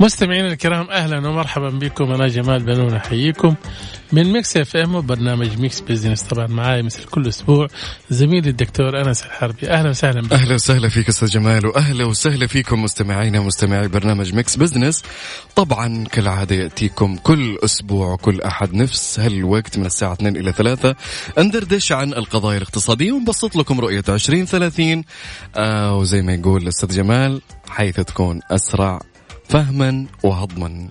مستمعينا الكرام أهلا ومرحبا بكم. أنا جمال بنون أحييكم من Mix FM وبرنامج Mix Business طبعا معاي مثل كل أسبوع زميلي الدكتور أنس الحربي. أهلا وسهلا بك. أهلا وسهلا فيك أستاذ جمال واهلا وسهلا فيكم مستمعينا مستمعي برنامج Mix Business طبعا كالعادة يأتيكم كل أسبوع وكل أحد نفس هالوقت من الساعة 2 إلى 3 ندردش عن القضايا الاقتصادية ونبسط لكم رؤية 2030 آه وزي ما يقول الاستاذ جمال حيث تكون أسرع فهما وهضما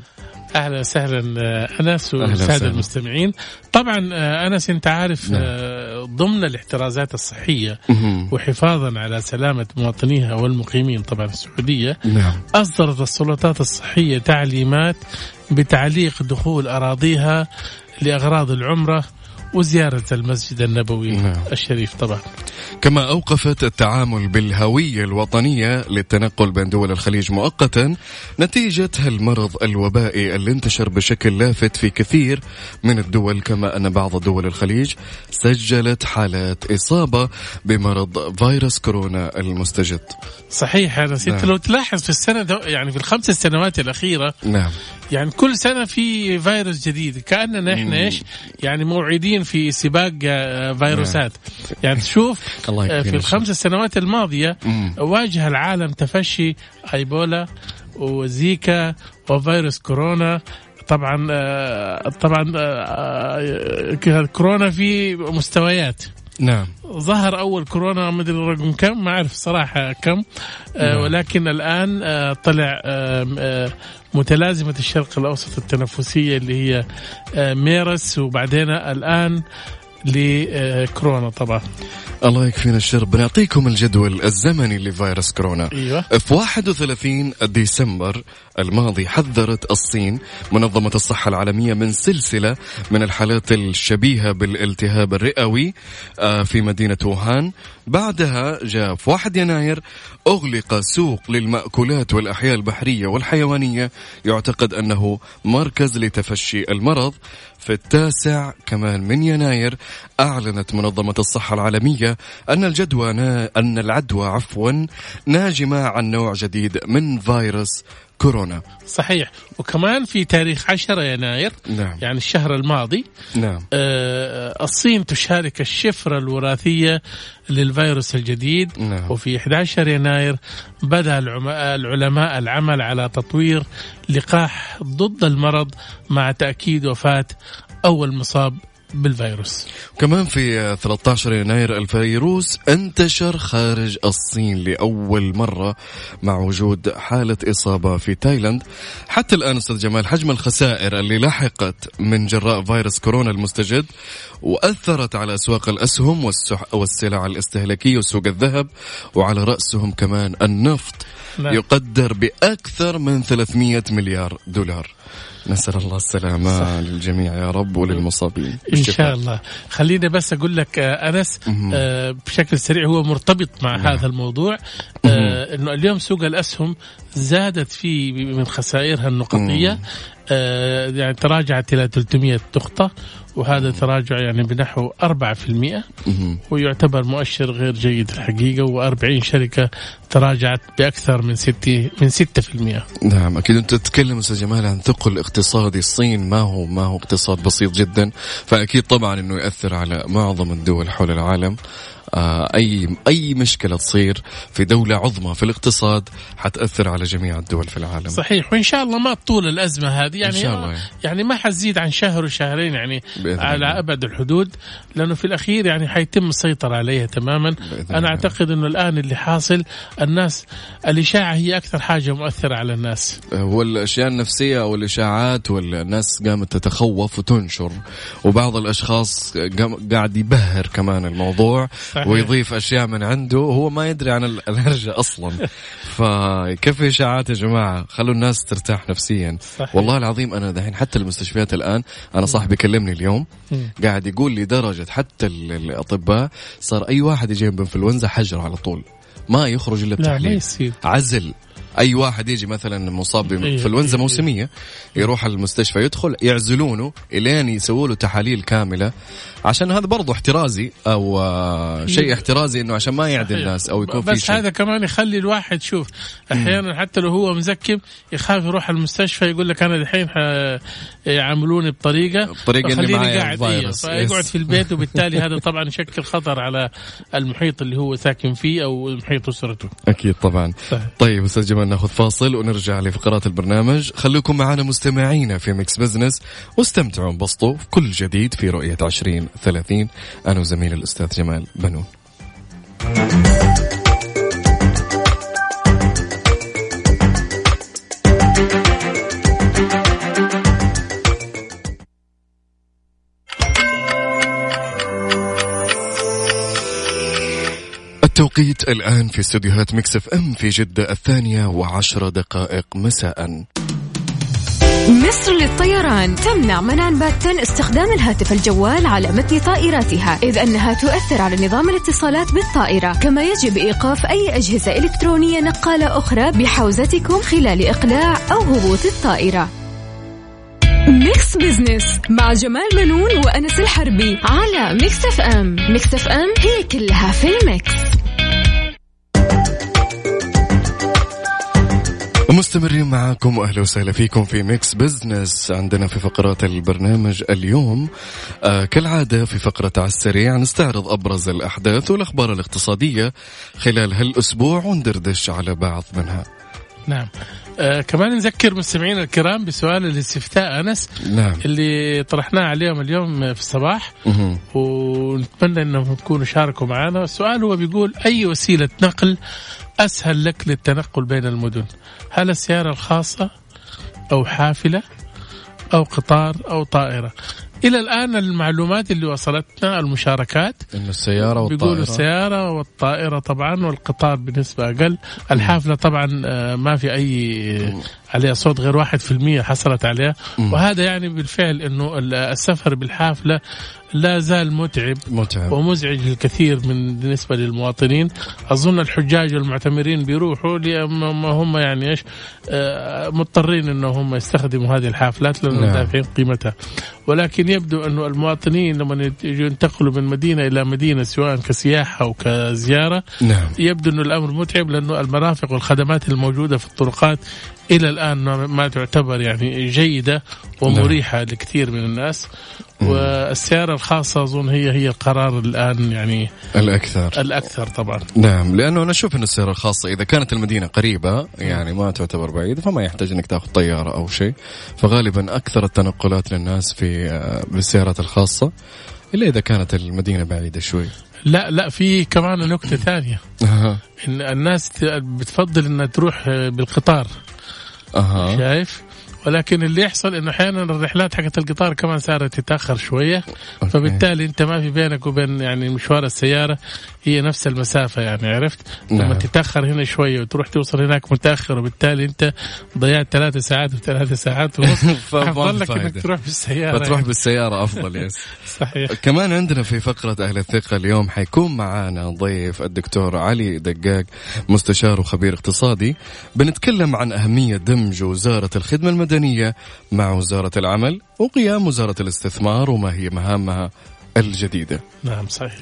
أهلا وسهلا أنس والساده المستمعين طبعا آه، أنس أنت عارف نعم. آه، ضمن الاحترازات الصحية وحفاظا على سلامة مواطنيها والمقيمين طبعا السعودية نعم. أصدرت السلطات الصحية تعليمات بتعليق دخول أراضيها لأغراض العمرة وزيارة المسجد النبوي نعم. الشريف طبعا كما أوقفت التعامل بالهوية الوطنية للتنقل بين دول الخليج مؤقتا نتيجة المرض الوبائي اللي انتشر بشكل لافت في كثير من الدول كما أن بعض دول الخليج سجلت حالات إصابة بمرض فيروس كورونا المستجد. صحيح هذا نعم. لو تلاحظ في السنة يعني في الخمس سنوات الأخيرة نعم. يعني كل سنة في فيروس جديد. كأننا إحنا إيش؟ يعني موعدين في سباق آه، فيروسات. نعم. يعني تشوف آه، في الخمس سنوات الماضية واجه العالم تفشي أيبولا وزيكا وفيروس كورونا. طبعا آه، طبعا كورونا في مستويات. نعم ظهر أول كورونا ما أدري الرقم كم ما أعرف صراحة كم نعم. ولكن الآن طلع متلازمة الشرق الأوسط التنفسية اللي هي آه، ميرس وبعدين الآن لكورونا طبعا. الله يكفينا الشر. بنعطيكم الجدول الزمني لفيروس كورونا. أيوة. في 31 ديسمبر الماضي حذرت الصين منظمة الصحة العالمية من سلسلة من الحالات الشبيهة بالالتهاب الرئوي آه، في مدينة ووهان. بعدها جاء في 1 يناير أغلق سوق للمأكولات والأحياء البحرية والحيوانية. يعتقد أنه مركز لتفشي المرض. في التاسع كمان من يناير أعلنت منظمة الصحة العالمية أن الجدوى أن العدوى عفوا ناجمة عن نوع جديد من فيروس كورونا صحيح وكمان في تاريخ 10 يناير نعم. يعني الشهر الماضي نعم. آه الصين تشارك الشفرة الوراثية للفيروس الجديد نعم. وفي 11 يناير بدأ العلماء العمل على تطوير لقاح ضد المرض مع تأكيد وفاة أول مصاب بالفيروس. كمان في 13 يناير الفيروس انتشر خارج الصين لأول مرة مع وجود حالة إصابة في تايلاند. حتى الآن أستاذ جمال حجم الخسائر اللي لحقت من جراء فيروس كورونا المستجد وأثرت على أسواق الأسهم والسلع الاستهلاكية وسوق الذهب وعلى رأسهم كمان النفط. نعم. يقدر بأكثر من 300 مليار دولار. نسأل الله السلامة صح. للجميع يا رب وللمصابين. إن شاء الله. خليني بس أقول لك آه، أنس آه بشكل سريع هو مرتبط مع مم. هذا الموضوع. آه أنه اليوم سوق الأسهم زادت في من خسائرها النقطية. آه يعني تراجعت إلى 300 نقطة. وهذا تراجع يعني بنحو 4% ويعتبر مؤشر غير جيد الحقيقة و40 شركة تراجعت بأكثر من 6 من 6% نعم أكيد أنت تتكلم أستاذ جمال عن ثقل اقتصادي الصين. ما هو ما هو اقتصاد بسيط جدا؟ فأكيد طبعا أنه يأثر على معظم الدول حول العالم. اي أي مشكلة تصير في دولة عظمى في الاقتصاد حتأثر على جميع الدول في العالم صحيح وإن شاء الله ما تطول الأزمة هذه يعني إن شاء الله. يعني ما حتزيد عن شهر وشهرين يعني على الله. أبعد الحدود لأنه في الأخير يعني حيتم السيطرة عليها تماما أنا الله. أعتقد إنه الآن اللي حاصل الناس الإشاعة هي أكثر حاجة مؤثرة على الناس هو الاشياء النفسية أو الإشاعات والناس قامت تتخوف وتنشر وبعض الأشخاص قاعد يبهر كمان الموضوع صحيح. ويضيف أشياء من عنده وهو ما يدري عن الهرجة أصلا. فكيف اشاعات يا جماعة؟ خلوا الناس ترتاح نفسيا. صحيح. والله العظيم أنا دحين حتى المستشفيات الآن أنا صاحبي كلمني اليوم قاعد يقول لي درجة حتى الأطباء صار أي واحد يجي بانفلونزا حجر على طول. ما يخرج إلا بتحليل عزل. أي واحد يجي مثلا مصاب إيه، بإنفلونزا إيه، موسمية يروح المستشفى يدخل يعزلونه إلين يسووا له تحاليل كاملة. عشان هذا برضه احترازي أو آه، شيء احترازي إنه عشان ما يعدي. الناس أو يكون في بس شيء هذا كمان يخلي الواحد شوف أحيانا حتى لو هو مزكم يخاف يروح المستشفى يقول لك أنا الحين يعاملوني بطريقة اللي فخليني معايا قاعد إيه. فيقعد. في البيت وبالتالي هذا طبعا يشكل خطر على المحيط اللي هو ساكن فيه أو محيط أسرته أكيد طبعا صحيح. طيب أستاذ جمال ناخذ فاصل ونرجع لفقرات البرنامج خليكم معنا مستمعينا في Mix Business واستمتعوا انبسطوا في كل جديد في رؤية 20 30 أنا وزميلي الاستاذ جمال بنون. التوقيت الآن في استديوهات Mix FM في جدة الثانية وعشر دقائق مساء. مصر للطيران تمنع منعا باتا استخدام الهاتف الجوال على متن طائراتها إذ أنها تؤثر على نظام الاتصالات بالطائرة. كما يجب إيقاف أي أجهزة إلكترونية نقالة أخرى بحوزتكم خلال إقلاع أو هبوط الطائرة. Mix Business مع جمال بنون وأنس الحربي على Mix FM. Mix FM هي كلها في ال mix. ومستمرين معاكم واهلا وسهلا فيكم في Mix Business عندنا في فقرات البرنامج اليوم آه كالعادة في فقرة على السريع نستعرض أبرز الأحداث والأخبار الاقتصادية خلال هالأسبوع وندردش على بعض منها. نعم آه كمان نذكر مستمعينا الكرام بسؤال الاستفتاء أنس نعم. اللي طرحناه عليهم اليوم في الصباح مهم. ونتمنى إنهم تكونوا شاركوا معنا السؤال هو بيقول أي وسيلة نقل أسهل لك للتنقل بين المدن هل السيارة الخاصة أو حافلة أو قطار أو طائرة إلى الآن المعلومات اللي وصلتنا المشاركات. انه السيارة بيقولوا والطائره السيارة والطائرة طبعا والقطار بنسبة أقل. الحافلة طبعا آه، ما في أي عليها صوت غير واحد في المية حصلت عليها. وهذا يعني بالفعل أنه السفر بالحافلة لا زال متعب متعب. ومزعج للكثير من بالنسبة للمواطنين. أظن الحجاج والمعتمرين بيروحوا لما هم يعني إيش آه، مضطرين أنه هم يستخدموا هذه الحافلات لأنهم نعم. دافعين قيمتها. ولكن يبدو أنه المواطنين لما يجوا ينتقلوا من مدينة إلى مدينة سواء كسياحة أو كزيارة نعم. يبدو أنه الأمر متعب لأنه المرافق والخدمات الموجودة في الطرقات إلى الآن ما- تعتبر يعني جيدة ومريحة لكثير من الناس. والسيارة الخاصة أظن هي هي القرار الآن يعني الأكثر. الأكثر طبعا. نعم لأنه أنا أشوف إن السيارة الخاصة إذا كانت المدينة قريبة يعني ما تعتبر بعيدة فما يحتاج إنك تاخذ طيارة أو شيء. فغالبا أكثر التنقلات للناس في آه، بالسيارات الخاصة إلا إذا كانت المدينة بعيدة شوي. لا لا في كمان نكتة ثانية. أها. إن الناس بتفضل إنها تروح بالقطار. أها. شايف؟ ولكن اللي يحصل إنه أحيانا الرحلات حقت القطار كمان صارت تتأخر شوية Okay. فبالتالي أنت ما في بينك وبين يعني مشوار السيارة هي نفس المسافة يعني عرفت نعم. لما تتأخر هنا شوية وتروح توصل هناك متأخر وبالتالي أنت ضيعت ثلاثة ساعات وثلاثة ساعات ونص أفضل لك إنك. تروح بالسيارة فتروح يعني. بالسيارة أفضل yes صحيح كمان عندنا في فقرة أهل الثقة اليوم حيكون معانا ضيف الدكتور علي دقاق مستشار وخبير اقتصادي بنتكلم عن أهمية دمج وزارة الخدمة المدنية مع وزارة العمل وقيام وزارة الاستثمار وما هي مهامها الجديدة. نعم صحيح.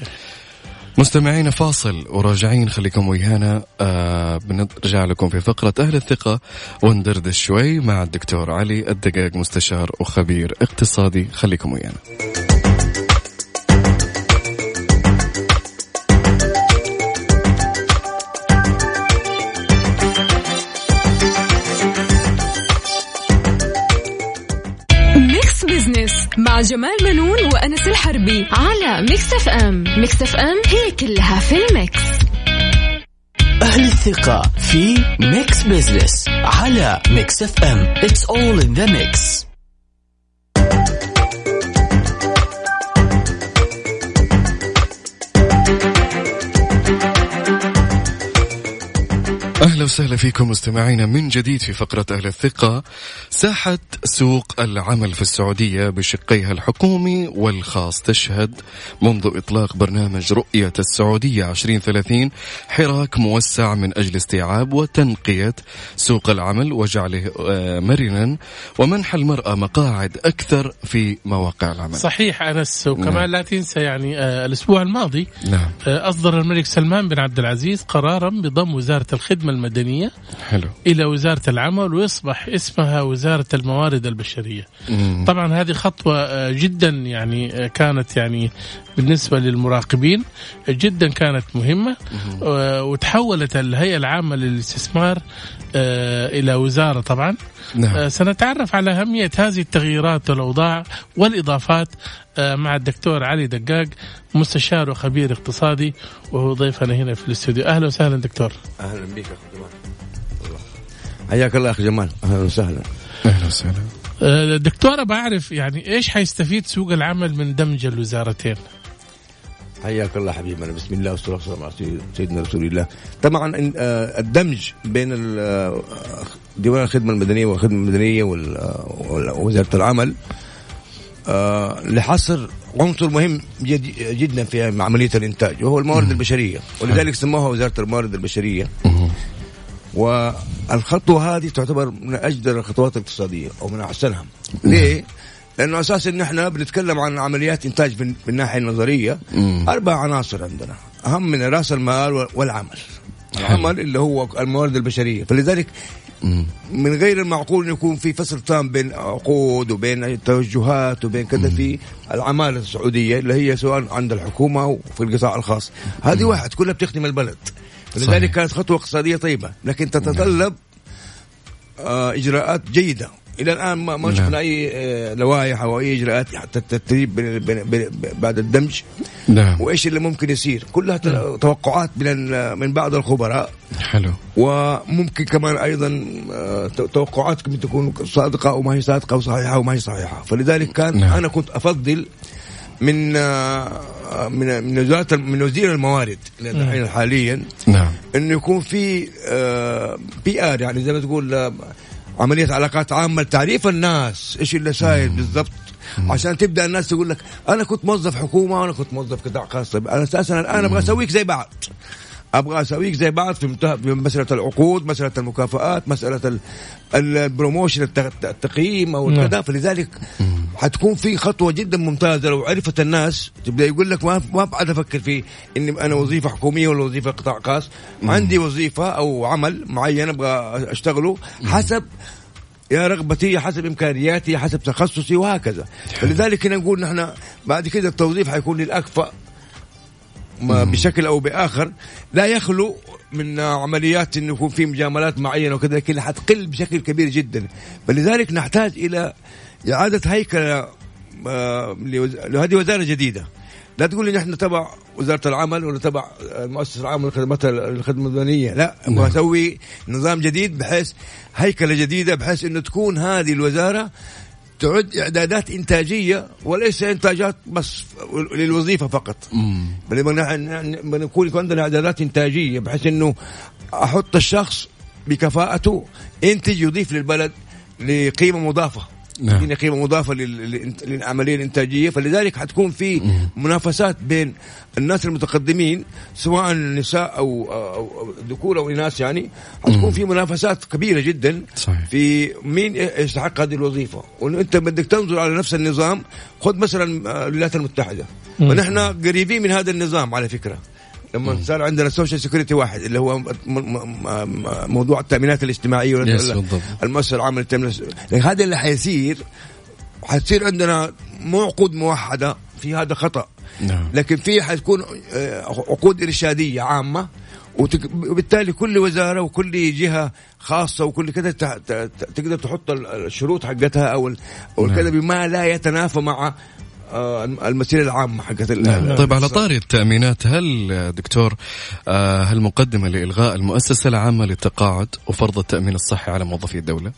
مستمعين فاصل وراجعين خليكم ويانا. آه بنرجع لكم في فقرة أهل الثقة وندردش شوي مع الدكتور علي الدقاق مستشار وخبير اقتصادي خليكم ويانا. جمال بنون وأنس الحربي على Mix FM Mix FM هي كلها في ال mix. أهل الثقة في Mix Business على Mix FM It's all in the mix. أهلا وسهلا فيكم مستمعينا من جديد في فقرة أهل الثقة ساحة سوق العمل في السعودية بشقيها الحكومي والخاص تشهد منذ إطلاق برنامج رؤية السعودية 2030 حراك موسع من أجل استيعاب وتنقية سوق العمل وجعله آه، مرنا ومنح المرأة مقاعد أكثر في مواقع العمل صحيح أنس وكمان نعم. لا تنسى يعني آه الأسبوع الماضي نعم. آه أصدر الملك سلمان بن عبد العزيز قرارا بضم وزارة الخدمة المدنية حلو. إلى وزارة العمل ويصبح اسمها وزارة الموارد البشرية مم. طبعا هذه خطوة آه، جدا يعني آه، كانت يعني بالنسبة للمراقبين جدا كانت مهمة آه، وتحولت الهيئة العامة للاستثمار إلى وزارة طبعا نعم. سنتعرف على أهمية هذه التغييرات والأوضاع والإضافات مع الدكتور علي دقاق مستشار وخبير اقتصادي وهو ضيفنا هنا في الاستوديو. أهلا وسهلا دكتور. أهلا بك أخي جمال. حياك الله أخي جمال. أهلا وسهلا. أهلا وسهلا. أه، دكتور بعرف يعني إيش حيستفيد سوق العمل من دمج الوزارتين؟ حياك الله حبيبنا بسم الله والصلاة والسلام على سيدنا رسول الله. طبعا أه، الدمج بين ديوان الخدمة المدنية والخدمة المدنية ووزارة العمل لحصر عنصر مهم جدا في عملية الإنتاج وهو الموارد البشرية ولذلك سموها وزارة الموارد البشرية. والخطوة هذه تعتبر من أجدر الخطوات الاقتصادية أو من أحسنها. ليه؟ لأنه أساس إن إحنا بنتكلم عن عمليات إنتاج من الناحيه النظريه أربع عناصر عندنا أهم من رأس المال والعمل. العمل اللي هو الموارد البشرية. فلذلك من غير المعقول إنه يكون في فصل تام بين عقود وبين توجهات وبين كذا في العمالة السعودية اللي هي سواء عند الحكومة أو في القطاع الخاص. هذه واحد كلها بتخدم البلد. فلذلك كانت خطوة اقتصادية طيبة لكن تتطلب آه إجراءات جيدة. إلى الآن ما, ما شفنا نعم. أي آه، لوائح أو أي إجراءات حتى الترتيب بعد الدمج. نعم. وإيش اللي ممكن يصير؟ كلها نعم. توقعات من من بعض الخبراء. حلو. وممكن كمان أيضا آه، توقعات ممكن تكون صادقة أو ما هي صادقة أو صحيحة أو ما هي صحيحة. فلذلك كان نعم. أنا كنت أفضل من آه، من من وزارة من وزير الموارد الحين حاليا نعم. إنه يكون في PR يعني زي ما تقول عملية علاقات عامة لتعريف الناس إيش اللي ساير بالضبط. عشان تبدأ الناس تقول لك أنا كنت موظف حكومة وأنا كنت موظف قطاع خاص. أنا أساسا الآن أبغى أسويك زي بعض. أبغى أسويك زي بعض في مسألة العقود مسألة المكافآت مسألة ال promotion التقييم أو كذا فلذلك حتكون في خطوة جدا ممتازة لو عرفت الناس. تبدأ يقول لك ما ما بعد أفكر في إني أنا وظيفة حكومية ولا وظيفة قطاع خاص. عندي وظيفة أو عمل معين أبغى أشتغله حسب يا رغبتي حسب إمكانياتي حسب تخصصي وهكذا. فلذلك هنا نقول نحن بعد كده التوظيف حيكون للأكفأ. بشكل أو بآخر لا يخلو من عمليات إنه يكون في مجاملات معينة وكذا لكن حتقل بشكل كبير جدا. فلذلك نحتاج إلى إعادة هيكلة آه، لهذه وزارة جديدة. لا تقول لي نحن تبع وزارة العمل ولا تبع المؤسسه العامه للخدمات الخدمة المدنية. لا أبغى نعم. أسوي نظام جديد بحيث هيكلة جديدة بحيث إنه تكون هذه الوزارة تعد إعدادات إنتاجية وليس إنتاجات بس للوظيفة فقط. بل بنكون يكون عندنا إعدادات إنتاجية بحيث إنه أحط الشخص بكفاءته ينتج يضيف للبلد لقيمة مضافة. نعم. قيمه مضافة للعملية الإنتاجية فلذلك حتكون في منافسات بين الناس المتقدمين سواء نساء أو أو ذكور أو اناث يعني حتكون في منافسات كبيرة جدا صحيح. في مين يستحق هذه الوظيفة. وانت بدك تنظر على نفس النظام خذ مثلا آه، الولايات المتحدة. ونحن قريبين من هذا النظام على فكرة. لما صار عندنا social security واحد اللي هو موضوع التأمينات الاجتماعية المؤسسة العامة للتامينات هذا اللي حيصير حتصير عندنا مو عقود موحدة في هذا خطأ. نعم. لكن في حتكون آه، عقود إرشادية عامة وبالتالي كل وزارة وكل جهة خاصة وكل كذا تقدر تحط الشروط حقتها أو أو نعم. كذا بما لا يتنافى مع المسيرة العامة حقت نعم. طيب على طاري التأمينات هل دكتور آه، هل مقدمة لإلغاء المؤسسة العامة للتقاعد وفرض التأمين الصحي على موظفي الدولة؟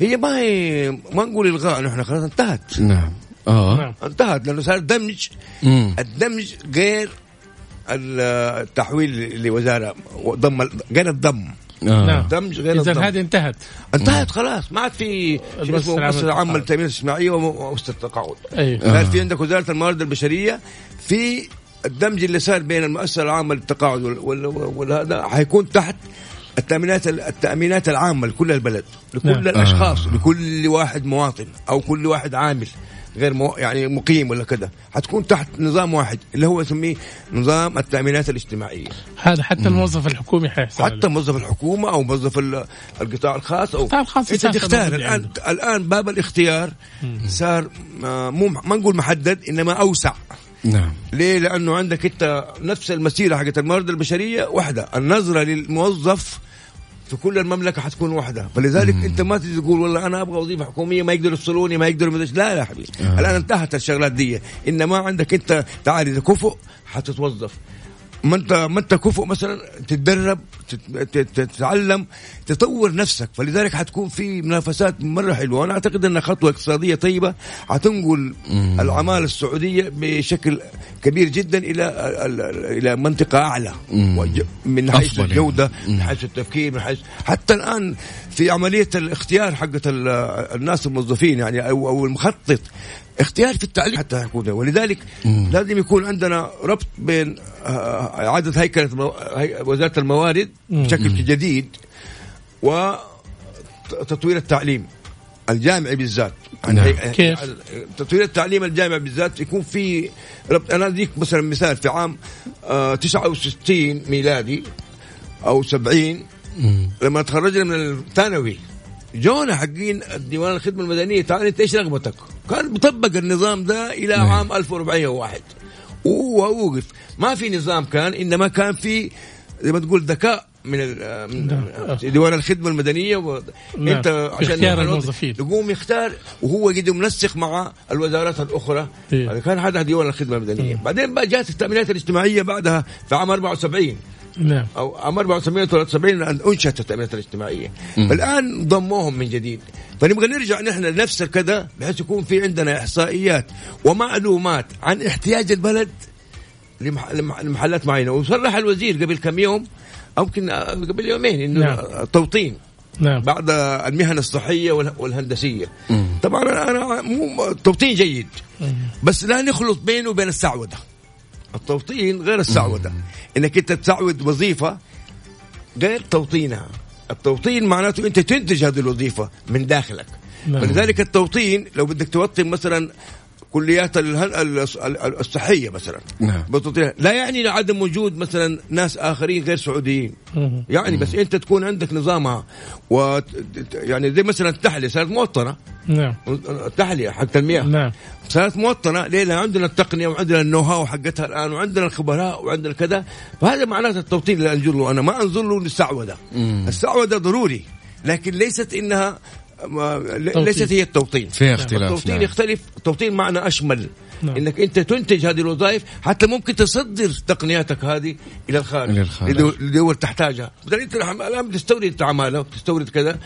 هي ما هي ما نقول إلغاء نحن خلاص انتهت نعم آه نعم. انتهت لأنه صار دمج مم. الدمج غير التحويل لوزارة ضم غير الضم آه. نعم. دمج غير اذا هذه انتهت. انتهت خلاص. ما عاد في العامة المؤسسه العامه. للتامين الاجتماعي ومؤسسه التقاعد. أيوه صار في عندك وزارة الموارد البشرية في الدمج اللي صار بين المؤسسة العامة للتقاعد وال- وال- والهذا حيكون تحت التأمينات التأمينات العامة لكل البلد لكل نعم. الأشخاص لكل واحد مواطن أو كل واحد عامل. غير مو يعني مقيم ولا كذا حتكون تحت نظام واحد اللي هو يسميه نظام التأمينات الاجتماعية هذا حتى الموظف الحكومي حيحصل حتى. موظف الحكومة أو موظف ال- القطاع الخاص أو القطاع الخاص انت تختار الآن. الآن باب الاختيار صار آه، مو ما نقول محدد إنما أوسع نعم ليه؟ لأنه عندك أنت نفس المسيرة حقت الموارد البشرية واحدة، النظرة للموظف في كل المملكة حتكون واحدة، فلذلك أنت ما تجي تقول والله أنا أبغى وظيفة حكومية ما يقدروا يفصلوني ما يقدروا. لا يا حبيبي، آه. الآن انتهت الشغلات دي، انما عندك أنت تعال إذا كفؤ حتتوظف. ما انت ما انت كفؤ مثلا تتدرب تت- تت- تتعلم تطور نفسك. فلذلك حتكون في منافسات مرة حلوة. وأنا أعتقد انها خطوة اقتصادية طيبة حتنقل العمالة السعودية بشكل كبير جدا إلى ال- ال- إلى منطقة أعلى. من حيث يعني. الجودة من حيث التفكير من حيث حتى الآن في عملية الاختيار حقت ال- الناس الموظفين يعني أو أو المخطط اختيار في التعليم. حتى يكون ولذلك لازم يكون عندنا ربط بين آه، اعاده هيكلة مو- هي- وزارة الموارد بشكل جديد وتطوير التعليم الجامعي بالذات. نعم. هي- كيف؟ تطوير التعليم الجامعي بالذات يكون في ربط. أنا أديك مثلا مثال. في عام آه 69 ميلادي أو 70 لما تخرجنا من الثانوي جونا حقين ديوان الخدمة المدنية تعال انت إيش رغبتك؟ كان مطبق النظام ده إلى عام 1401 ووقف ما في نظام كان إنما كان في زي ما تقول ذكاء من من نعم. ديوان الخدمة المدنية و... نعم. أنت عشان اختيار الموظفين. يقوم يختار وهو قد منسق مع الوزارات الأخرى إيه. هذا كان هذا ديوان الخدمة المدنية بعدين بقى جات التأمينات الاجتماعية بعدها في عام 74 نعم. أو عام 74 73 أن أنشأت التأمينات الاجتماعية. الآن ضموهم من جديد. فنبغى نرجع نحن لنفس كذا بحيث يكون في عندنا إحصائيات ومعلومات عن احتياج البلد لمح- لمح- لمحلات معينة. وصرح الوزير قبل كم يوم أو يمكن قبل يومين إنه نعم. توطين نعم. بعد المهن الصحية والهندسية. طبعا أنا مو التوطين جيد. بس لا نخلط بينه وبين السعودة. التوطين غير السعودة. إنك أنت تسعود وظيفة غير توطينها. التوطين معناته أنت تنتج هذه الوظيفة من داخلك. نعم. فلذلك التوطين لو بدك توطن مثلا كليات الصحية مثلا. نعم. بتوطين. لا يعني عدم وجود مثلا ناس آخرين غير سعوديين. مم. يعني بس أنت تكون عندك نظامها و يعني زي مثلا التحلية صارت موطنة. نعم. التحلية حق المياه نعم. صارت موطنة. ليه؟ لأن عندنا التقنية وعندنا النو هاو حقتها الآن وعندنا الخبراء وعندنا كذا. فهذا معناته التوطين اللي انظر له أنا ما أنظر له للسعودة. السعودة ضروري. لكن ليست إنها ليست هي التوطين. في اختلاف التوطين نعم. يختلف. التوطين معنى أشمل. نعم. إنك أنت تنتج هذه الوظائف حتى ممكن تصدر تقنياتك هذه إلى الخارج. إلى الخارج. لدول تحتاجها. مثلا أنت الآن بتستورد انت عماله وبتستورد كذا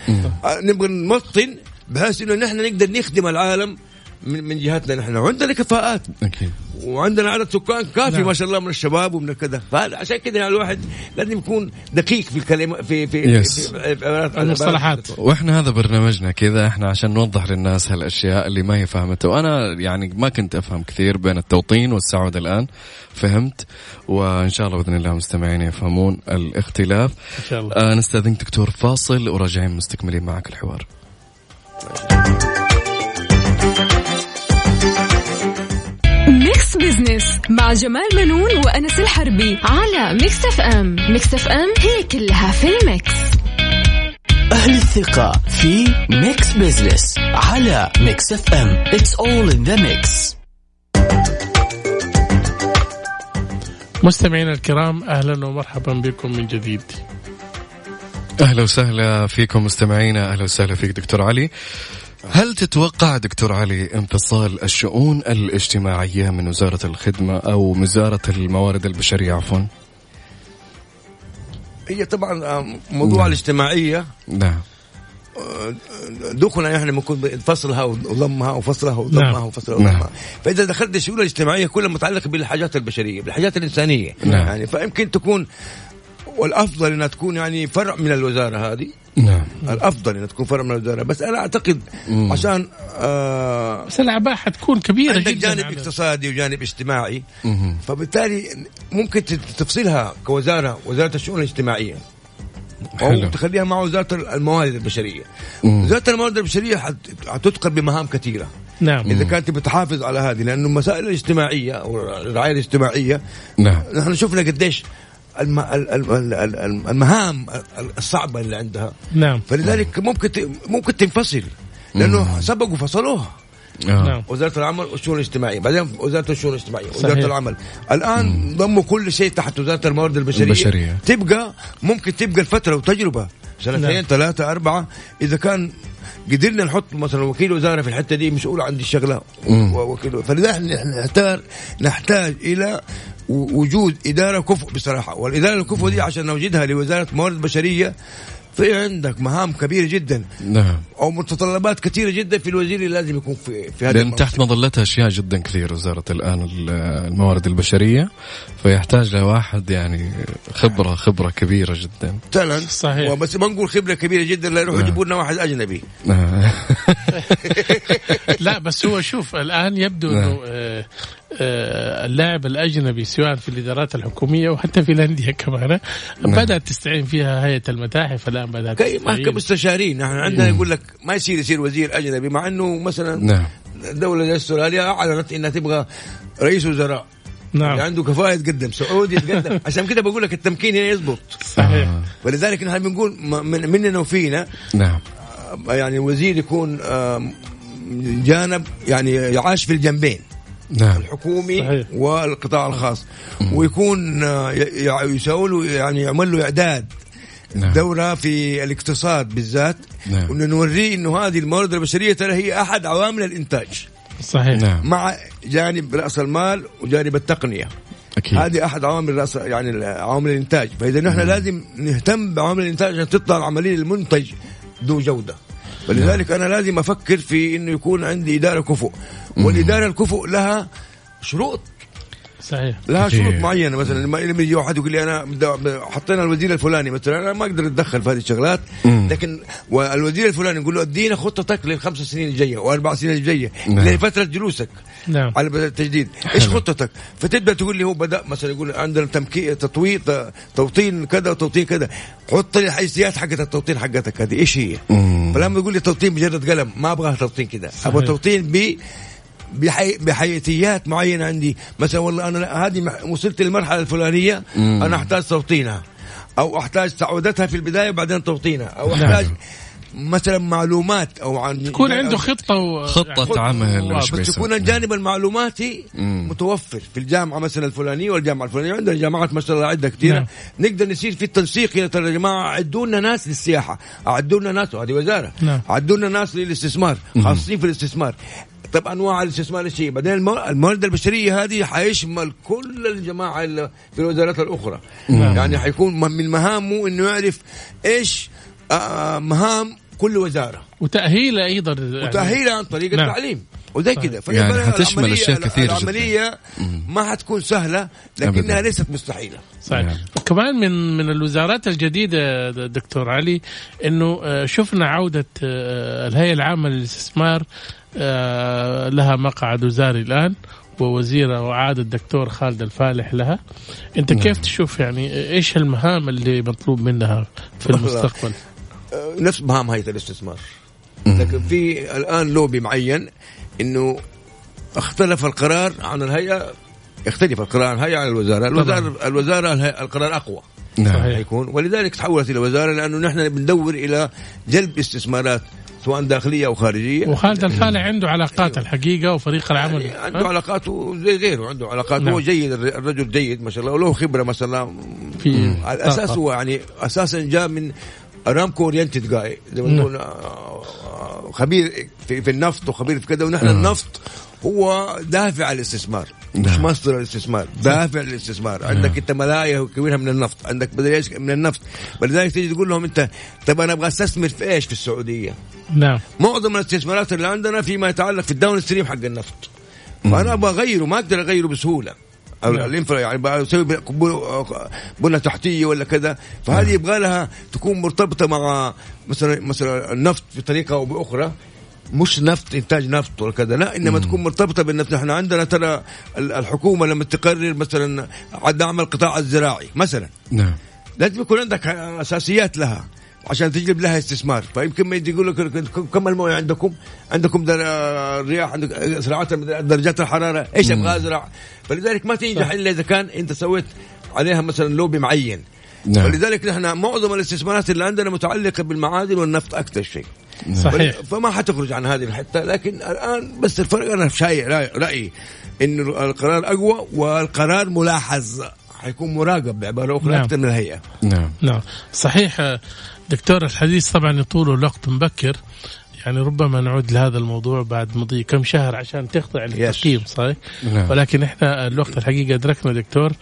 آه، نبغى نمطن بحيث إنه نحن نقدر نخدم العالم من, من جهتنا نحن. وعندنا كفاءات. أكيد. وعندنا عدد سكان كافي نعم. ما شاء الله من الشباب ومن كذا. فعشان كذا يعني الواحد لازم يكون دقيق في الكلمة في في, Yes. في, المصطلحات. وإحنا هذا برنامجنا كذا إحنا عشان نوضح للناس هالأشياء اللي ما هي فاهمته وأنا يعني ما كنت أفهم كثير بين التوطين والسعودة الآن فهمت. وإن شاء الله بإذن الله مستمعين يفهمون الاختلاف. إن شاء الله. آه نستأذنك دكتور فاصل وراجعين مستكملين معك الحوار. Mix Business مع جمال بنون وأنس الحربي على Mix FM Mix FM هي كلها في ال mix. أهل الثقة في Mix Business على Mix FM It's all in the mix. مستمعينا الكرام أهلا ومرحبا بكم من جديد. أهلا وسهلا فيكم مستمعينا أهلا وسهلا فيك دكتور علي. هل تتوقع دكتور علي انفصال الشؤون الاجتماعية من وزارة الخدمة أو وزارة الموارد البشرية عفوا؟ هي طبعا آه، موضوع نعم. الاجتماعية نعم دخلنا إحنا بنكون فصلها وضمها وفصلها وضمها نعم. وفصلها وضمها نعم. فإذا دخلت الشؤون الاجتماعية كلها متعلقة بالحاجات البشرية بالحاجات الإنسانية نعم. يعني فيمكن تكون والأفضل إنها تكون يعني فرع من الوزارة هذه نعم. الأفضل انها تكون فرع من الوزاره بس أنا أعتقد عشان آه بس الأعباء حتكون كبيرة عندك جدا جانب على- اقتصادي وجانب اجتماعي. مهم. فبالتالي ممكن تفصلها كوزارة وزارة الشؤون الاجتماعية. أو حلو. تخليها مع وزارة الموارد البشرية. مم. وزارة الموارد البشرية حت- حتثقل بمهام كثيرة. نعم. إذا كانت بتحافظ على هذه لأنه المسائل الاجتماعيه أو الرعايه الاجتماعية. نعم. نحن شفنا قديش الم... ال- ال- ال- ال- المهام الصعبة اللي عندها. نعم. فلذلك ممكن ت... ممكن تنفصل لأنه سبقوا فصلوها. آه. نعم. وزارة العمل والشؤون الاجتماعيه بعدين وزارة الشؤون الاجتماعيه وزارة صحيح. العمل. الآن ضموا كل شيء تحت وزارة الموارد البشرية. البشرية. تبقى ممكن تبقى الفترة وتجربة. سنتين نعم. ثلاثة أربعة. إذا كان قدرنا نحط مثلا وكيل وزارة في الحتة دي مسؤول عن دي الشغلة مم. ووكيل فلذلك نحتاج نحتاج إلى وجود إدارة كفء بصراحة والإدارة الكفء دي عشان نوجدها لوزارة موارد بشرية في عندك مهام كبيرة جدا نعم أو متطلبات كثيرة جدا في الوزير اللي لازم يكون في في هذه لأن المنصب. تحت مظلتها أشياء جدا كثير وزارة الآن ال- الموارد البشرية فيحتاج لواحد يعني خبرة خبرة كبيرة جدا تالنت صحيح. وبس ما نقول خبرة كبيرة جدا لا يروحوا نعم. يجيبوا لنا واحد أجنبي آه. لا بس هو شوف الآن يبدو نعم. إنه آه، آه، اللاعب الأجنبي سواء في الإدارات الحكومية وحتى في الأندية كمان بدأت تستعين فيها هيئة المتاحف الآن بدأت كي ما تستعين كمستشارين. نحن عندنا يقول لك ما يصير يصير وزير أجنبي مع إنه مثلا نعم. دولة زي أستراليا أعلنت إنها تبغى رئيس وزراء. نعم. اللي عنده كفاءة يتقدم سعودي يتقدم. عشان كده بقول لك التمكين هنا يزبط. صحيح. آه. ولذلك نحن بنقول من مننا وفينا نعم. آه، يعني وزير يكون آه، جانب يعني يعاش في الجنبين. نعم. الحكومي صحيح. والقطاع الخاص. ويكون آه، ي- ي- يسوي له يعني يعمل له إعداد نعم. دورة في الاقتصاد بالذات نعم. وانه نوريه إنه هذه الموارد البشرية ترى هي أحد عوامل الإنتاج. صحيح. نعم. مع جانب رأس المال وجانب التقنية. أكيد. هذه أحد عوامل رأس يعني عوامل الإنتاج. فإذا نحن لازم نهتم بعوامل الإنتاج عشان تطلع العملية المنتج ذو جودة. فلذلك أنا لازم أفكر في إنه يكون عندي إدارة كفؤ. والإدارة الكفؤ لها شروط. صحيح. لها. شروط معينة. مثلا لما لما يجي واحد يقول لي أنا حطينا الوزير الفلاني مثلا أنا ما أقدر أتدخل في هذه الشغلات. مم. لكن والوزير الفلاني يقول له ادينا خطتك للخمس سنين الجاية وأربع سنين الجاية نعم. لفتره جلوسك نعم. على التجديد. إيش خطتك؟ فتبدأ تقول لي هو بدأ مثلا يقول عندنا تمكين تطوير توطين كذا وتوطين كذا. حط لي الحيثيات حقت التوطين حقتك هذه. إيش هي؟ مم. فلما يقول لي توطين مجرد قلم ما أبغى توطين كذا. أبغى توطين ب بحي... بحيثيات معينة عندي مثلا والله أنا هذه وصلت للمرحلة الفلانية مم. أنا أحتاج توطينها أو أحتاج تعودتها في البداية وبعدين توطينها أو أحتاج مثلا معلومات أو عن يكون عنده خطة و... خطة عمل آه، وش بس. يكون الجانب المعلوماتي مم. متوفر في الجامعة مثلا الفلانية والجامعة الفلانية عندنا جامعات ما شاء الله عدة كثيره نعم. نقدر نصير في التنسيق يا ترى يا جماعة عدوا لنا ناس للسياحة عدوا لنا ناس وهذه وزارة نعم. عدوا لنا ناس للاستثمار خاصين في الاستثمار طب أنواع الاستثمار إيش هي؟ بعدين المو- الموارد البشرية هذه حيشمل كل الجماعة اللي في الوزارات الأخرى نعم. يعني حيكون من مهامه إنه يعرف إيش آه، مهام كل وزارة وتاهيله أيضا يعني وتأهيلها عن طريق نعم. التعليم وزي كذا يعني حتشمل كثيرة جداً. العملية ما حتكون سهلة لكنها أبداً. ليست مستحيلة صحيح نعم. كمان من من الوزارات الجديدة دكتور علي إنه آه، شفنا عودة آه، الهيئة العامة للاستثمار لها مقعد وزاري الآن ووزيرة وعاد الدكتور خالد الفالح لها. أنت كيف تشوف يعني إيش المهام اللي مطلوب منها في. المستقبل؟ آه، نفس مهام هيئة الاستثمار. لكن في الآن لوبي معين إنه اختلف القرار عن الهيئة يختلف القرار عن الهيئة عن الوزارة. الوزارة الوزارة الهيئة القرار أقوى. نعم. حيكون. ولذلك تحولت إلى وزارة لأنه نحن بندور إلى جلب استثمارات سواء داخلية أو خارجية. وخالد الفالح عنده علاقات الحقيقة وفريق العمل. يعني عنده ها؟ علاقاته زي غيره. عنده علاقات. نعم. هو جيد الر- الرجل جيد ما شاء الله وله خبرة ما شاء الله. في على الأساس طاقة. هو يعني أساسا جاء من ارامكو اورينتد جاي زي ما نعم. نقول آه، آه، خبير في, في النفط وخبير في كذا. ونحن النفط هو دافع الاستثمار مش نعم. مصدر الاستثمار دافع للاستثمار. عندك انت ملايا كبيرها من النفط عندك بدل إيش من النفط. ولذلك تيجي تقول لهم انت طب أنا أبغى استثمر في إيش؟ في السعودية. نعم. معظم الاستثمارات اللي عندنا فيما يتعلق في الداون ستريم حق النفط. فأنا أبغى أغيره ما أقدر أغيره بسهولة. أو نعم. الإنفرا يعني بسوي بنى تحتية ولا كذا. فهذه نعم. يبغى لها تكون مرتبطة مع مثلا مثلا النفط بطريقة أو بأخرى. مش نفط إنتاج نفط ولا كذا لا إنما تكون مرتبطة بالنفط. إحنا عندنا ترى ال- الحكومة لما تقرر مثلا دعم القطاع الزراعي مثلا نعم. لازم يكون عندك أساسيات لها عشان تجلب لها استثمار. فيمكن ما يجي يقول لك كم الموية عندكم؟ عندكم در- الرياح عندك زراعات درجات الحرارة إيش أبغى أزرع؟ فلذلك ما تنجح إلا إذا كان أنت سويت عليها مثلا لوبي معين. نعم. ولذلك نحن معظم الاستثمارات اللي عندنا متعلقة بالمعادن والنفط أكثر شيء. صحيح. فما حتخرج عن هذه الحتة لكن الآن بس الفرق أنا شايف رايي, رأيي انه القرار أقوى والقرار ملاحظ حيكون مراقب بعبارة أخرى نعم. أكثر من الهيئة. نعم. نعم. صحيح دكتور الحديث طبعا يطول الوقت مبكر يعني ربما نعود لهذا الموضوع بعد مضي كم شهر عشان تخضع للتقييم صحيح؟ نعم. ولكن إحنا الوقت الحقيقة أدركنا دكتور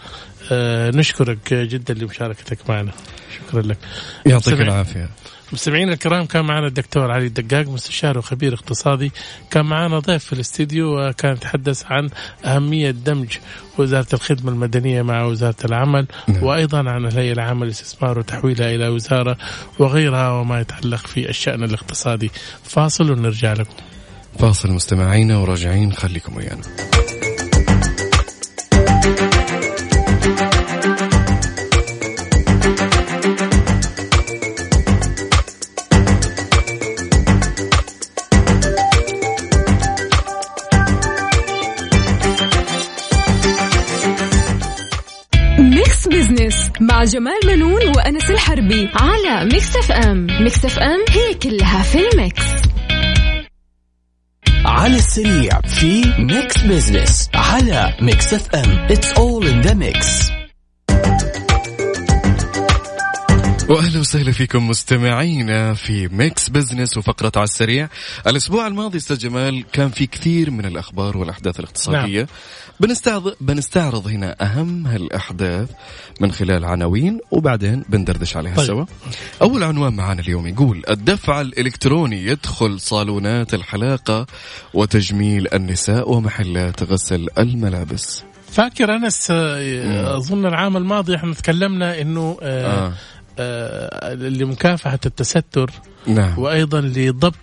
آه نشكرك جدا لمشاركتك معنا. شكرا لك. يعطيك العافية. مستمعينا الكرام كان معنا الدكتور علي الدقاق مستشار وخبير اقتصادي. كان معنا ضيف في الاستديو وكان يتحدث عن أهمية دمج وزارة الخدمة المدنية مع وزارة العمل نعم. وأيضا عن الهيئة العامة للاستثمار وتحويلها إلى وزارة وغيرها وما يتعلق في الشأن الاقتصادي. فاصل ونرجع لكم. فاصل مستمعينا وراجعين خليكم ويانا. مع جمال بنون وأنس الحربي على Mix FM Mix FM هي كلها في ال mix على السريع في Mix Business على Mix FM It's all in the mix وأهلا وسهلا فيكم مستمعينا في Mix Business وفقرة على السريع. الأسبوع الماضي أستاذ جمال كان في كثير من الأخبار والأحداث الاقتصادية. نعم. بنستعرض بنستعرض هنا أهم هالأحداث من خلال عناوين وبعدين بندردش عليها طيب. سوا. أول عنوان معنا اليوم يقول الدفع الإلكتروني يدخل صالونات الحلاقة وتجميل النساء ومحلات غسل الملابس. فاكر أنس آه، أظن العام الماضي إحنا تكلمنا أنه آه آه. آه لمكافحة التستر نعم. وأيضا لضبط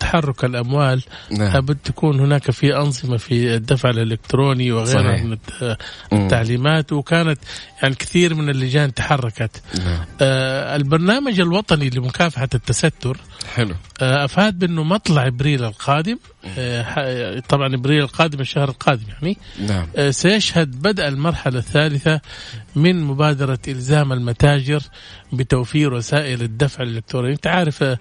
تحرك الأموال نعم. لابد تكون هناك في أنظمة في الدفع الإلكتروني وغيرها صحيح. من الت- التعليمات. وكانت يعني كثير من اللجان تحركت. نعم. آه البرنامج الوطني لمكافحة التستر حلو. آه أفاد بأنه مطلع إبريل القادم آه ح- طبعا إبريل القادم الشهر القادم يعني. نعم. آه، سيشهد بدء المرحلة الثالثة من مبادرة إلزام المتاجر بتوفير وسائل الدفع الإلكتروني. أنت عارف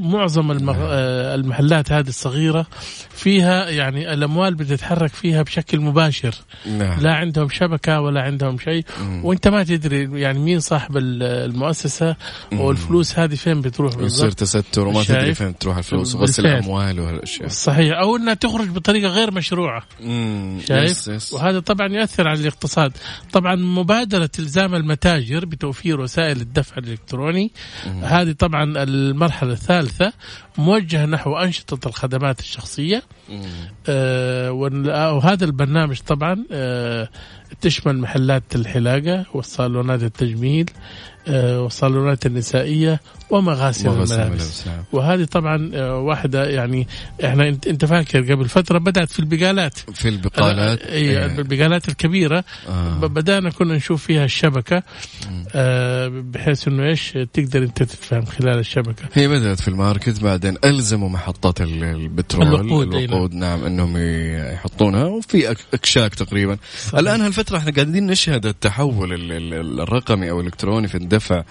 معظم المغ... آه، المحلات هذه الصغيرة فيها يعني الأموال بتتحرك فيها بشكل مباشر. نعم. لا عندهم شبكة ولا عندهم شيء. وانت ما تدري يعني مين صاحب ال- المؤسسة والفلوس هذه فين بتروح يصير بالضبط تستر وما؟ تدري فين تروح الفلوس وغسل بالفعل. الأموال وهالاشياء صحيح. أو إنها تخرج بطريقة غير مشروعة. مم. شايف؟ يس يس. وهذا طبعا يؤثر على الاقتصاد. طبعا مبادرة إلزام المتاجر بتوفير وسائل الدفع الإلكتروني هذه طبعا المرحلة الثالثة موجهة نحو أنشطة الخدمات الشخصية. آه آه، وهذا البرنامج طبعا آه تشمل محلات الحلاقة والصالونات التجميل والصالونات النسائية ومغاسل وغسل الملابس. نعم. وهذه طبعا آه، واحدة يعني إحنا أنت فاكر قبل فترة بدأت في البقالات. في البقالات؟ اي إيه. البقالات الكبيرة. آه. ب- بدأنا كنا نشوف فيها الشبكة آه بحيث إنه إيش؟ تقدر أنت تدفع من خلال الشبكة. هي بدأت في الماركت بعدين ألزموا محطات ال- البترول الوقود، أي الوقود نعم أنهم ي- يحطونها وفي أكشاك تقريبا. الآن هالفترة إحنا قاعدين نشهد التحول ال- ال- الرقمي أو الإلكتروني في الدفع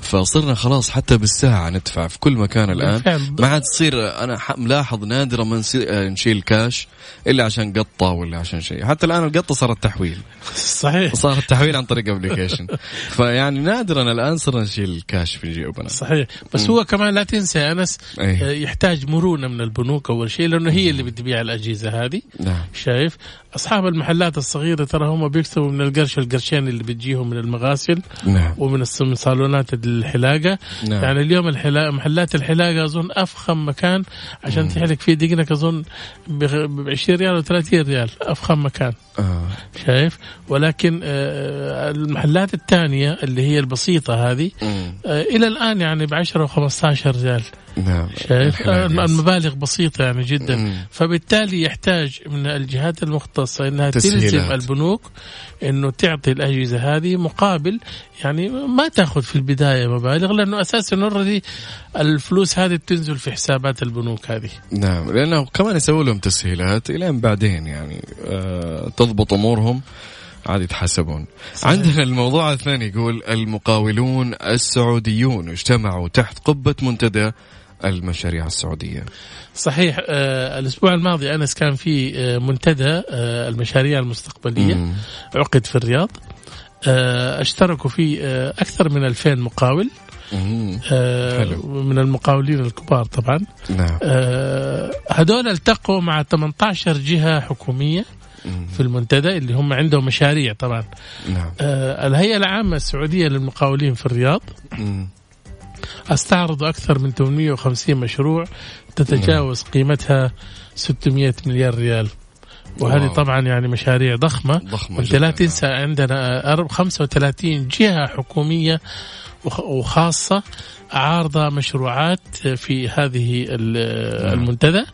فصرنا خلاص حتى بالساعة ندفع في كل مكان الآن. ما عاد تصير أنا ملاحظ نادرا ما آه، نشيل كاش إلا عشان قطة ولا عشان شيء. حتى الآن القطة صارت تحويل. صحيح. صار التحويل عن طريق application فيعني نادرا الآن صرنا نشيل الكاش في جيوبنا. صحيح. بس هو كمان لا تنسى يا أنس أي. آه، يحتاج مرونة من البنوك أول شيء لأنه هي اللي بتبيع الأجهزة هذه. نعم. شايف؟ أصحاب المحلات الصغيرة ترى هم بيكسبوا من القرش القرشين اللي بتجيهم من المغاسل نعم. ومن صالونات الحلاقة. نعم. يعني اليوم الحلا... محلات الحلاقة أظن أفخم مكان عشان تحلق فيه دقنك أظن ب 20 ريال أو 30 ريال أفخم مكان. آه. شايف ولكن آه، المحلات الثانية اللي هي البسيطة هذه مم. آه، إلى الآن يعني ب 10 و15 ريال نعم شايف آه، يس. المبالغ بسيطة يعني جدا مم. فبالتالي يحتاج من الجهات المختصة إنها تلزم. البنوك إنه تعطي الأجهزة هذه مقابل يعني ما تأخذ في البداية مبالغ لأنه أساسا اوريدي الفلوس هذه بتنزل في حسابات البنوك هذه نعم لأنه كمان يسووا لهم تسهيلات الين بعدين يعني آه تضبط أمورهم عاد يتحاسبون عندنا الموضوع الثاني يقول المقاولون السعوديون اجتمعوا تحت قبة منتدى المشاريع السعودية صحيح آه الأسبوع الماضي أنس كان في آه منتدى آه المشاريع المستقبلية مم. عقد في الرياض آه اشتركوا فيه آه أكثر من 2000 مقاول. آه حلو. من المقاولين الكبار طبعا نعم آه هذول التقوا مع 18 جهة حكومية مم. في المنتدى اللي هم عندهم مشاريع طبعا نعم آه الهيئة العامة السعودية للمقاولين في الرياض مم. استعرضوا أكثر من 850 مشروع تتجاوز قيمتها 600 مليار ريال وهذه واو. طبعا يعني مشاريع ضخمة ضخمة وأنت. لا تنسى عندنا أرب- 35 جهة حكومية وخ- وخاصة عارضة مشروعات في هذه ال- المنتدى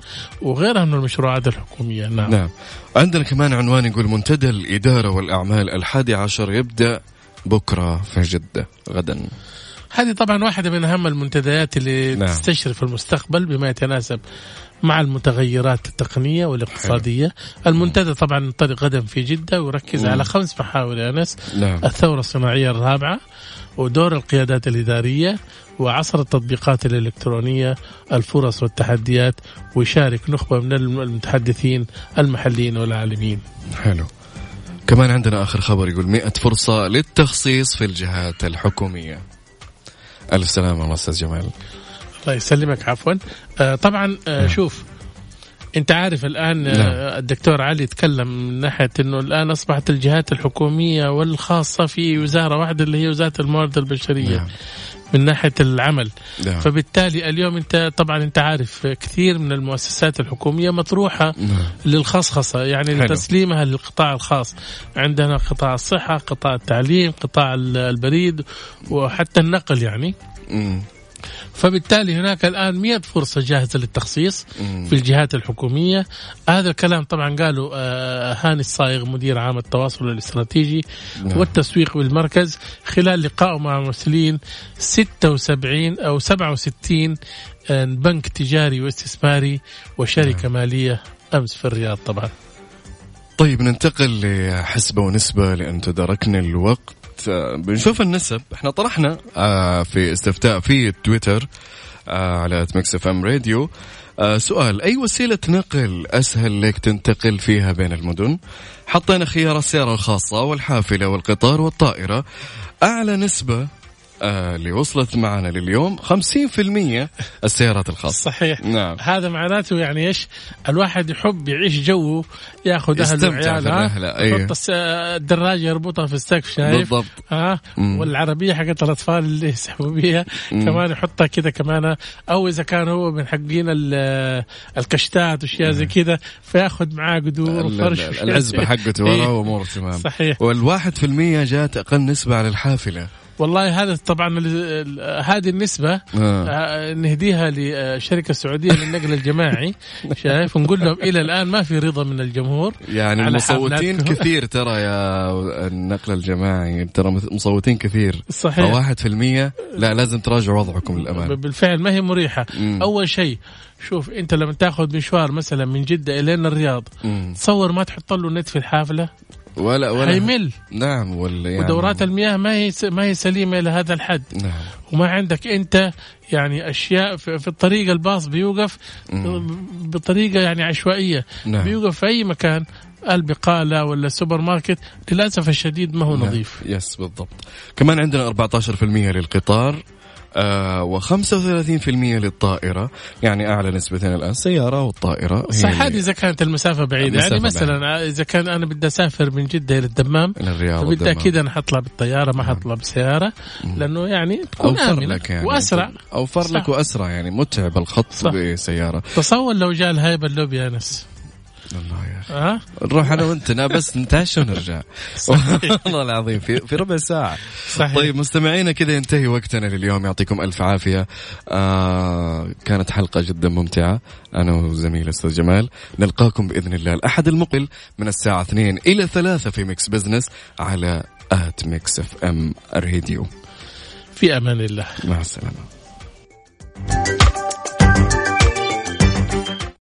وغيرها من المشروعات الحكومية. نعم, نعم. عندنا كمان عنوان يقول منتدى الإدارة والأعمال الحادي عشر يبدأ بكرة في جدة غدا. هذه طبعا واحدة من أهم المنتديات اللي نعم. نعم. تستشرف المستقبل بما يتناسب مع المتغيرات التقنية والاقتصادية. المنتدى طبعا ينطلق غدا في جدة ويركز مم. على خمس محاور. يا أنس نعم. الثورة الصناعية الرابعة ودور القيادات الإدارية وعصر التطبيقات الإلكترونية الفرص والتحديات ويشارك نخبة من المتحدثين المحليين والعالميين. حلو. كمان عندنا آخر خبر يقول مئة فرصة للتخصيص في الجهات الحكومية. ألف سلامة أستاذ جمال. الله يسلمك عفوا. آه طبعا آه نعم. شوف انت عارف الآن نعم. آه الدكتور علي تكلم من ناحية إنه الآن أصبحت الجهات الحكومية والخاصة في وزارة واحدة اللي هي وزارة الموارد البشرية نعم. من ناحية العمل نعم. فبالتالي اليوم انت طبعا انت عارف كثير من المؤسسات الحكومية مطروحة نعم. للخصخصة يعني حلو. لتسليمها للقطاع الخاص عندنا قطاع الصحة قطاع التعليم قطاع البريد وحتى النقل يعني مم. فبالتالي هناك الآن 100 فرصة جاهزة للتخصيص. في الجهات الحكومية هذا الكلام طبعا قالوا آه، هاني الصايغ مدير عام التواصل الاستراتيجي نعم. والتسويق بالمركز خلال لقائه مع ممثلين 76 أو 67 آه، بنك تجاري واستثماري وشركة مالية أمس في الرياض طبعا طيب ننتقل لحسبة ونسبة لأن تداركنا الوقت بنشوف النسب. إحنا طرحنا آه، في استفتاء في تويتر آه، على Mix FM Radio. آه، سؤال أي وسيلة نقل أسهل لك تنتقل فيها بين المدن؟ حطينا خيار السيارة الخاصة والحافلة والقطار والطائرة. أعلى نسبة آه، اللي وصلت معنا لليوم 50% السيارات الخاصة صحيح نعم هذا معناته يعني إيش؟ الواحد يحب يعيش جو ياخذ أهله وعياله أيوه. يحط الدراجة يربطها في السقف شايف بالضبط ها مم. والعربية حقت الأطفال اللي يسحبوا بيها. كمان يحطها كذا كمان أو إذا كان هو من حقين ال- الكشتات وأشياء زي كذا فياخذ معاه قدور وفرش العزبة حقته ورا إيه. وأموره تمام صحيح والواحد في المية جات أقل نسبة على الحافلة والله هذا طبعا هذه النسبة آه. آه، نهديها للشركه السعودية للنقل الجماعي شايف ونقول لهم إلى الآن ما في رضا من الجمهور يعني على المصوتين. كثير ترى يا النقل الجماعي ترى مصوتين كثير صحيح فواحد في المية لا لازم تراجعوا وضعكم للأمان بالفعل ما هي مريحة مم. أول شيء شوف أنت لما تاخذ مشوار مثلا من جدة الين الرياض مم. تصور ما تحط له نت في الحافلة ولا ولا حيمل نعم ولا يعني ودورات المياه ما هي ما هي سليمة إلى هذا الحد. نعم. وما عندك أنت يعني أشياء في, في الطريق الباص بيوقف. بطريقة يعني عشوائية. نعم. بيوقف في أي مكان البقالة ولا السوبر ماركت للأسف الشديد ما هو نعم. نظيف. yes بالضبط. كمان عندنا 14% للقطار. آه و35% للطائرة. يعني أعلى نسبتين الآن. السيارة والطائرة صح هذه إذا كانت المسافة بعيدة. المسافة يعني مثلا إذا كان أنا بدي أسافر من جدة إلى الدمام إلى الرياض فبالتاكيد أنا حطلع بالطيارة ما حطلع بالسياره لأنه يعني تكون أوفر آمنة لك يعني. وأسرع. أوفر صح. لك وأسرع يعني متعب الخط صح. بسيارة. تصور لو جاء الهيبة اللوبي يا انس الله يا أخي. ها؟ نروح أنا وأنت. بس نتعشى ونرجع. والله العظيم في في ربع ساعة. صحيح. طيب مستمعينا كذا ينتهي وقتنا لليوم. يعطيكم ألف عافية. آه كانت حلقة جدا ممتعة. أنا وزميل أستاذ جمال. نلقاكم بإذن الله. الأحد المقبل من الساعة 2 إلى 3 في Mix Business على at Mix FM Radio في أمان الله. مع السلامة.